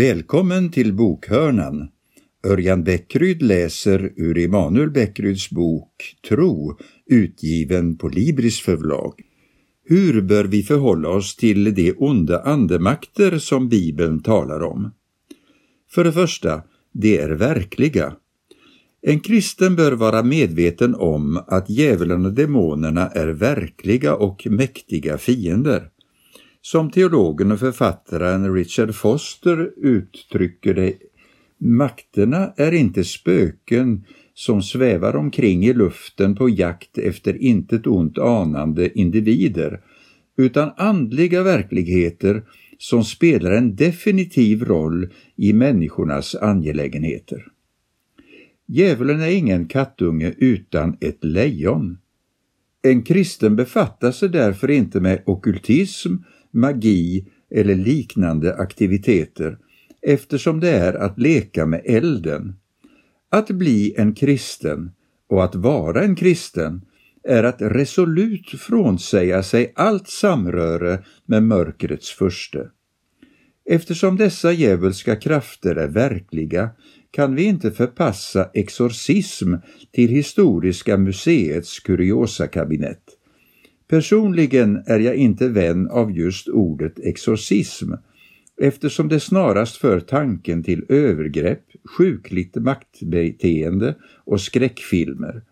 Välkommen till bokhörnan. Örjan Bäckryd läser ur Emanuel Bäckryds bok Tro, utgiven på Libris förlag. Hur bör vi förhålla oss till de onda andemakter som Bibeln talar om? För det första, de är verkliga. En kristen bör vara medveten om att djävulen och demonerna är verkliga och mäktiga fiender. Som teologen och författaren Richard Foster uttrycker det, makterna är inte spöken som svävar omkring i luften på jakt efter intet ont anande individer, utan andliga verkligheter som spelar en definitiv roll i människornas angelägenheter. Djävulen är ingen kattunge utan ett lejon. En kristen befattar sig därför inte med okultism, magi eller liknande aktiviteter eftersom det är att leka med elden. Att bli en kristen och att vara en kristen är att resolut frånsäga sig allt samröre med mörkrets furste. Eftersom dessa djävulska krafter är verkliga kan vi inte förpassa exorcism till Historiska museets kuriosakabinett. Personligen är jag inte vän av just ordet exorcism eftersom det snarast för tanken till övergrepp, sjukligt maktbeteende och skräckfilmer.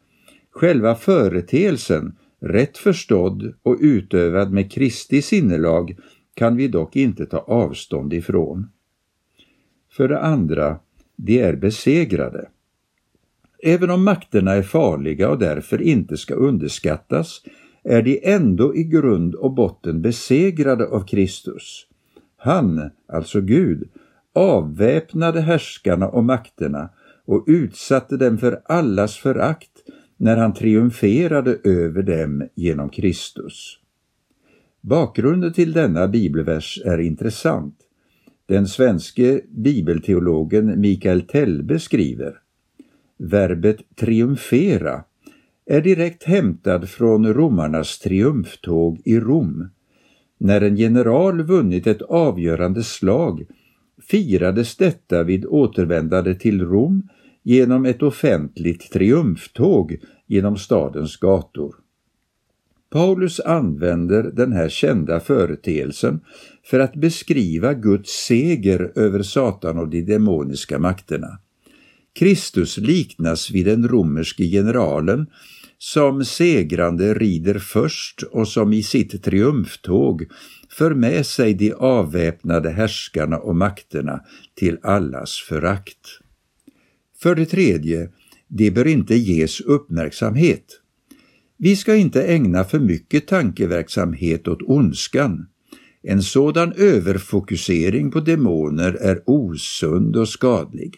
Själva företeelsen, rätt förstådd och utövad med Kristi sinnelag, kan vi dock inte ta avstånd ifrån. För det andra, de är besegrade. Även om makterna är farliga och därför inte ska underskattas är de ändå i grund och botten besegrade av Kristus. Han, alltså Gud, avväpnade härskarna och makterna och utsatte dem för allas förakt när han triumferade över dem genom Kristus. Bakgrunden till denna bibelvers är intressant. Den svenske bibelteologen Mikael Tellbe skriver Verbet triumfera är direkt hämtad från romarnas triumftåg i Rom. När en general vunnit ett avgörande slag firades detta vid återvändande till Rom genom ett offentligt triumftåg genom stadens gator. Paulus använder den här kända företeelsen för att beskriva Guds seger över Satan och de demoniska makterna. Kristus liknas vid den romerske generalen som segrande rider först och som i sitt triumftåg för med sig de avväpnade härskarna och makterna till allas förakt. För det tredje, det bör inte ges uppmärksamhet. Vi ska inte ägna för mycket tankeverksamhet åt ondskan. En sådan överfokusering på demoner är osund och skadlig.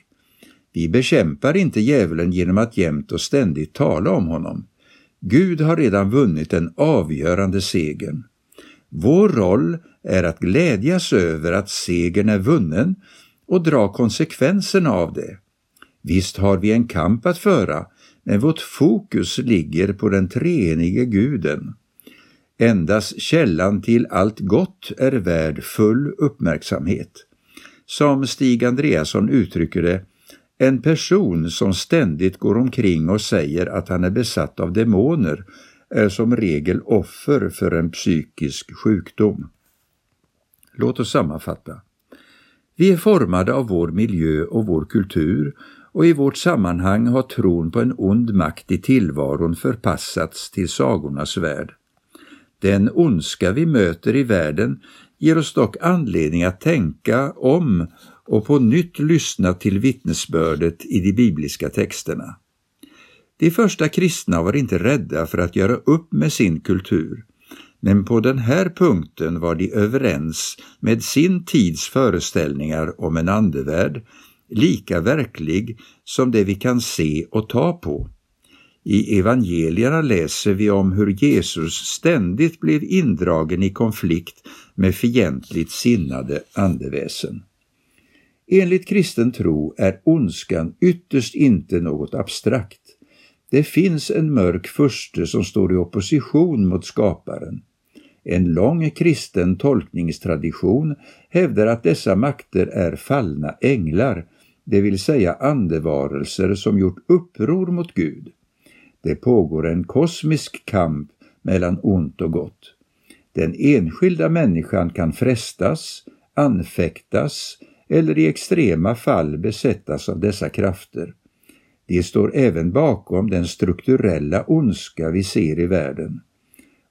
Vi bekämpar inte djävulen genom att jämt och ständigt tala om honom. Gud har redan vunnit den avgörande segern. Vår roll är att glädjas över att segern är vunnen och dra konsekvenserna av det. Visst har vi en kamp att föra, men vårt fokus ligger på den treenige guden. Endast källan till allt gott är värd full uppmärksamhet. Som Stig Andreasson uttrycker det, en person som ständigt går omkring och säger att han är besatt av demoner är som regel offer för en psykisk sjukdom. Låt oss sammanfatta. Vi är formade av vår miljö och vår kultur och i vårt sammanhang har tron på en ond makt i tillvaron förpassats till sagornas värld. Den ondska vi möter i världen ger oss dock anledning att tänka om och på nytt lyssna till vittnesbördet i de bibliska texterna. De första kristna var inte rädda för att göra upp med sin kultur, men på den här punkten var de överens med sin tids föreställningar om en andevärld, lika verklig som det vi kan se och ta på. I evangelierna läser vi om hur Jesus ständigt blev indragen i konflikt med fientligt sinnade andeväsen. Enligt kristen tro är ondskan ytterst inte något abstrakt. Det finns en mörk furste som står i opposition mot skaparen. En lång kristen tolkningstradition hävdar att dessa makter är fallna änglar, det vill säga andevarelser som gjort uppror mot Gud. Det pågår en kosmisk kamp mellan ont och gott. Den enskilda människan kan frestas, anfäktas eller i extrema fall besättas av dessa krafter. De står även bakom den strukturella ondska vi ser i världen.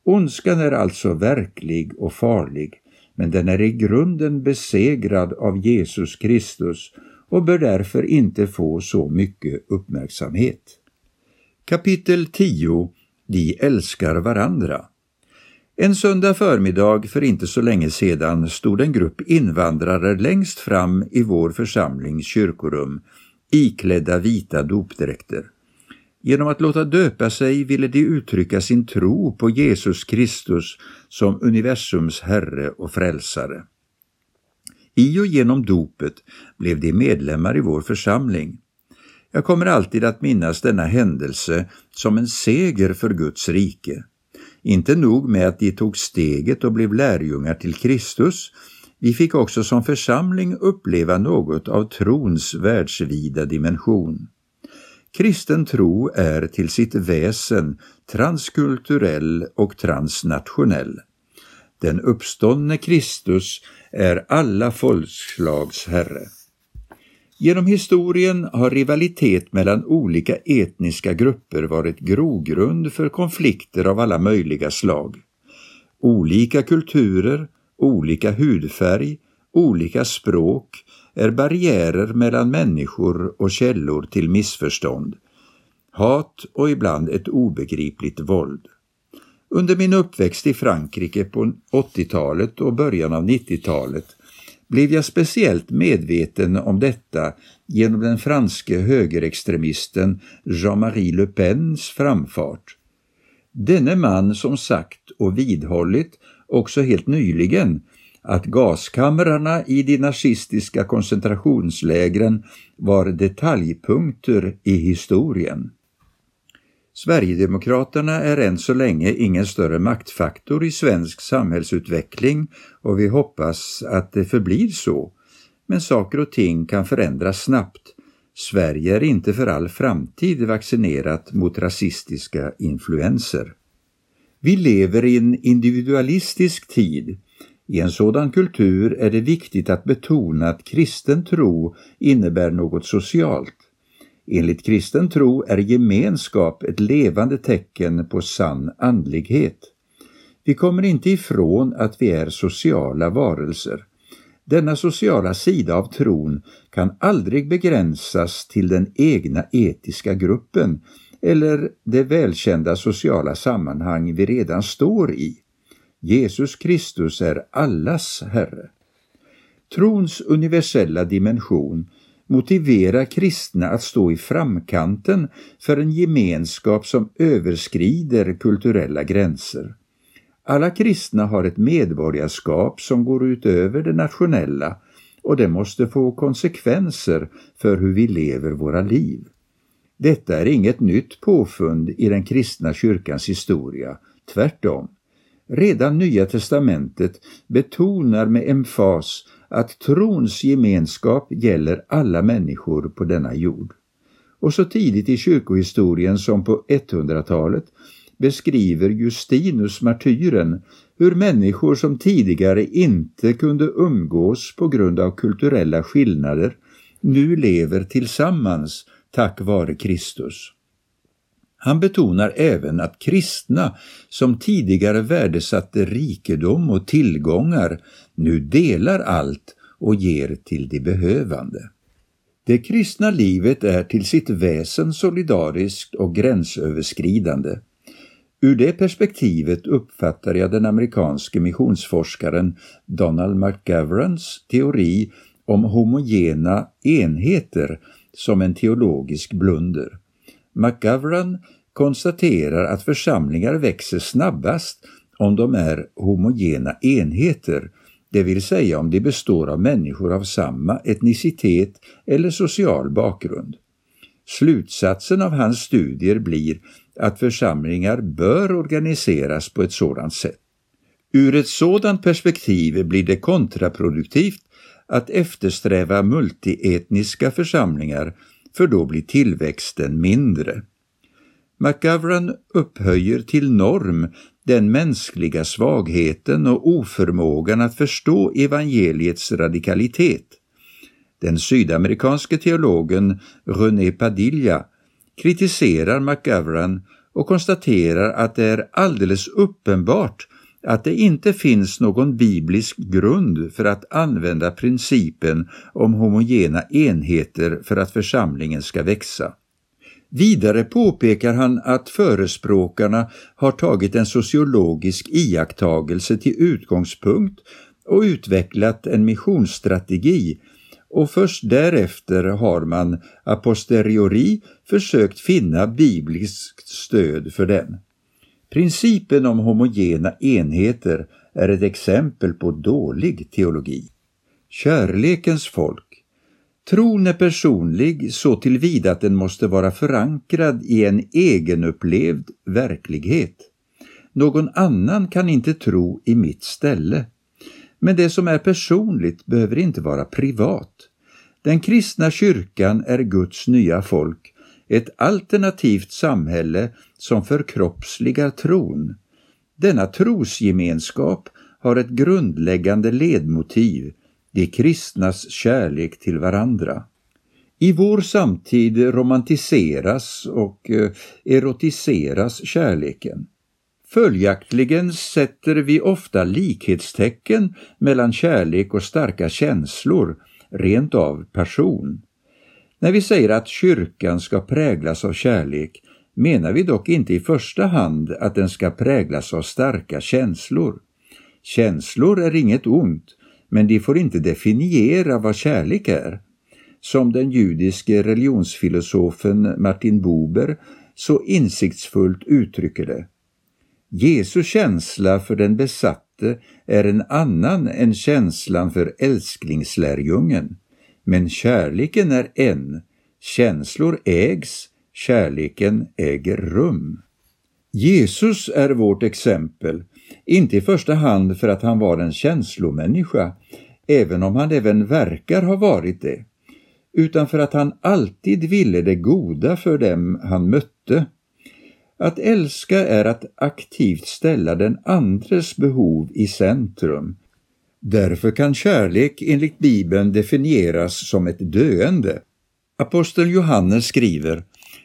Ondskan är alltså verklig och farlig, men den är i grunden besegrad av Jesus Kristus och bör därför inte få så mycket uppmärksamhet. Kapitel 10 De älskar varandra en söndag förmiddag för inte så länge sedan stod en grupp invandrare längst fram i vår församlings kyrkorum iklädda vita dopdräkter. Genom att låta döpa sig ville de uttrycka sin tro på Jesus Kristus som universums Herre och Frälsare. I och genom dopet blev de medlemmar i vår församling. Jag kommer alltid att minnas denna händelse som en seger för Guds rike. Inte nog med att de tog steget och blev lärjungar till Kristus, vi fick också som församling uppleva något av trons världsvida dimension. Kristen tro är till sitt väsen transkulturell och transnationell. Den uppståndne Kristus är alla folkslags Herre. Genom historien har rivalitet mellan olika etniska grupper varit grogrund för konflikter av alla möjliga slag. Olika kulturer, olika hudfärg, olika språk är barriärer mellan människor och källor till missförstånd, hat och ibland ett obegripligt våld. Under min uppväxt i Frankrike på 80-talet och början av 90-talet blev jag speciellt medveten om detta genom den franske högerextremisten Jean-Marie Le Pens framfart. Denne man som sagt och vidhållit, också helt nyligen, att gaskamrarna i de nazistiska koncentrationslägren var detaljpunkter i historien. Sverigedemokraterna är än så länge ingen större maktfaktor i svensk samhällsutveckling och vi hoppas att det förblir så. Men saker och ting kan förändras snabbt. Sverige är inte för all framtid vaccinerat mot rasistiska influenser. Vi lever i en individualistisk tid. I en sådan kultur är det viktigt att betona att kristen tro innebär något socialt. Enligt kristen tro är gemenskap ett levande tecken på sann andlighet. Vi kommer inte ifrån att vi är sociala varelser. Denna sociala sida av tron kan aldrig begränsas till den egna etiska gruppen eller det välkända sociala sammanhang vi redan står i. Jesus Kristus är allas Herre. Trons universella dimension motiverar kristna att stå i framkanten för en gemenskap som överskrider kulturella gränser. Alla kristna har ett medborgarskap som går utöver det nationella och det måste få konsekvenser för hur vi lever våra liv. Detta är inget nytt påfund i den kristna kyrkans historia, tvärtom. Redan Nya testamentet betonar med emfas att trons gemenskap gäller alla människor på denna jord. Och så tidigt i kyrkohistorien som på 100-talet beskriver Justinus martyren hur människor som tidigare inte kunde umgås på grund av kulturella skillnader nu lever tillsammans tack vare Kristus. Han betonar även att kristna som tidigare värdesatte rikedom och tillgångar nu delar allt och ger till de behövande. Det kristna livet är till sitt väsen solidariskt och gränsöverskridande. Ur det perspektivet uppfattar jag den amerikanske missionsforskaren Donald McGavrans teori om homogena enheter som en teologisk blunder. McGovern konstaterar att församlingar växer snabbast om de är homogena enheter, det vill säga om de består av människor av samma etnicitet eller social bakgrund. Slutsatsen av hans studier blir att församlingar bör organiseras på ett sådant sätt. Ur ett sådant perspektiv blir det kontraproduktivt att eftersträva multietniska församlingar, för då blir tillväxten mindre. McGovern upphöjer till norm den mänskliga svagheten och oförmågan att förstå evangeliets radikalitet. Den sydamerikanske teologen René Padilla kritiserar McGovern och konstaterar att det är alldeles uppenbart att det inte finns någon biblisk grund för att använda principen om homogena enheter för att församlingen ska växa. Vidare påpekar han att förespråkarna har tagit en sociologisk iakttagelse till utgångspunkt och utvecklat en missionsstrategi och först därefter har man a posteriori försökt finna bibliskt stöd för den. Principen om homogena enheter är ett exempel på dålig teologi. Kärlekens folk. Tron är personlig så tillvida att den måste vara förankrad i en egenupplevd verklighet. Någon annan kan inte tro i mitt ställe. Men det som är personligt behöver inte vara privat. Den kristna kyrkan är Guds nya folk, ett alternativt samhälle som förkroppsligar tron. Denna trosgemenskap har ett grundläggande ledmotiv, de kristnas kärlek till varandra. I vår samtid romantiseras och eh, erotiseras kärleken. Följaktligen sätter vi ofta likhetstecken mellan kärlek och starka känslor, rent av passion. När vi säger att kyrkan ska präglas av kärlek menar vi dock inte i första hand att den ska präglas av starka känslor. Känslor är inget ont, men de får inte definiera vad kärlek är. Som den judiske religionsfilosofen Martin Buber så insiktsfullt uttrycker det. Jesu känsla för den besatte är en annan än känslan för älsklingslärjungen. Men kärleken är en, känslor ägs, kärleken äger rum. Jesus är vårt exempel, inte i första hand för att han var en känslomänniska, även om han även verkar ha varit det, utan för att han alltid ville det goda för dem han mötte. Att älska är att aktivt ställa den andres behov i centrum. Därför kan kärlek enligt Bibeln definieras som ett döende. Aposteln Johannes skriver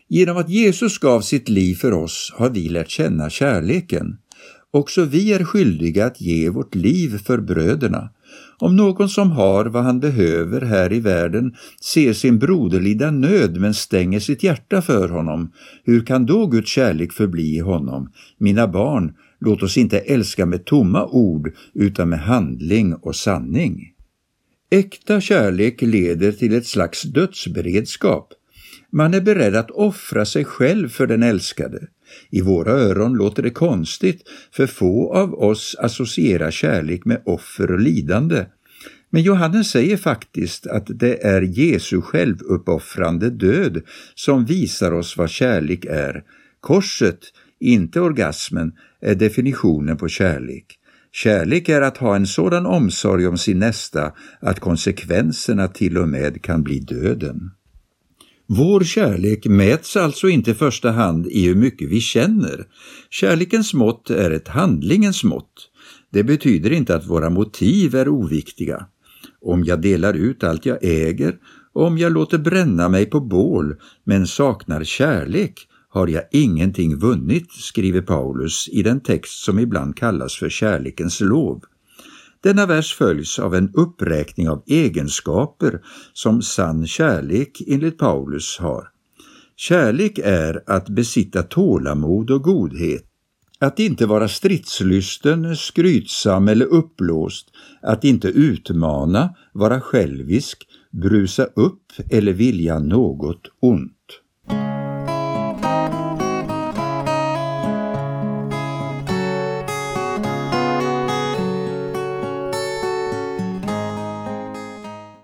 Genom att Jesus gav sitt liv för oss har vi lärt känna kärleken. Också vi är skyldiga att ge vårt liv för bröderna. Om någon som har vad han behöver här i världen ser sin broder lida nöd men stänger sitt hjärta för honom, hur kan då Guds kärlek förbli i honom? Mina barn, låt oss inte älska med tomma ord utan med handling och sanning. Äkta kärlek leder till ett slags dödsberedskap. Man är beredd att offra sig själv för den älskade. I våra öron låter det konstigt, för få av oss associerar kärlek med offer och lidande. Men Johannes säger faktiskt att det är Jesu självuppoffrande död som visar oss vad kärlek är. Korset, inte orgasmen, är definitionen på kärlek. Kärlek är att ha en sådan omsorg om sin nästa att konsekvenserna till och med kan bli döden. Vår kärlek mäts alltså inte i första hand i hur mycket vi känner. Kärlekens mått är ett handlingens mått. Det betyder inte att våra motiv är oviktiga. Om jag delar ut allt jag äger, om jag låter bränna mig på bål men saknar kärlek har jag ingenting vunnit, skriver Paulus i den text som ibland kallas för kärlekens lov. Denna vers följs av en uppräkning av egenskaper som sann kärlek enligt Paulus har. Kärlek är att besitta tålamod och godhet, att inte vara stridslysten, skrytsam eller uppblåst, att inte utmana, vara självisk, brusa upp eller vilja något ont.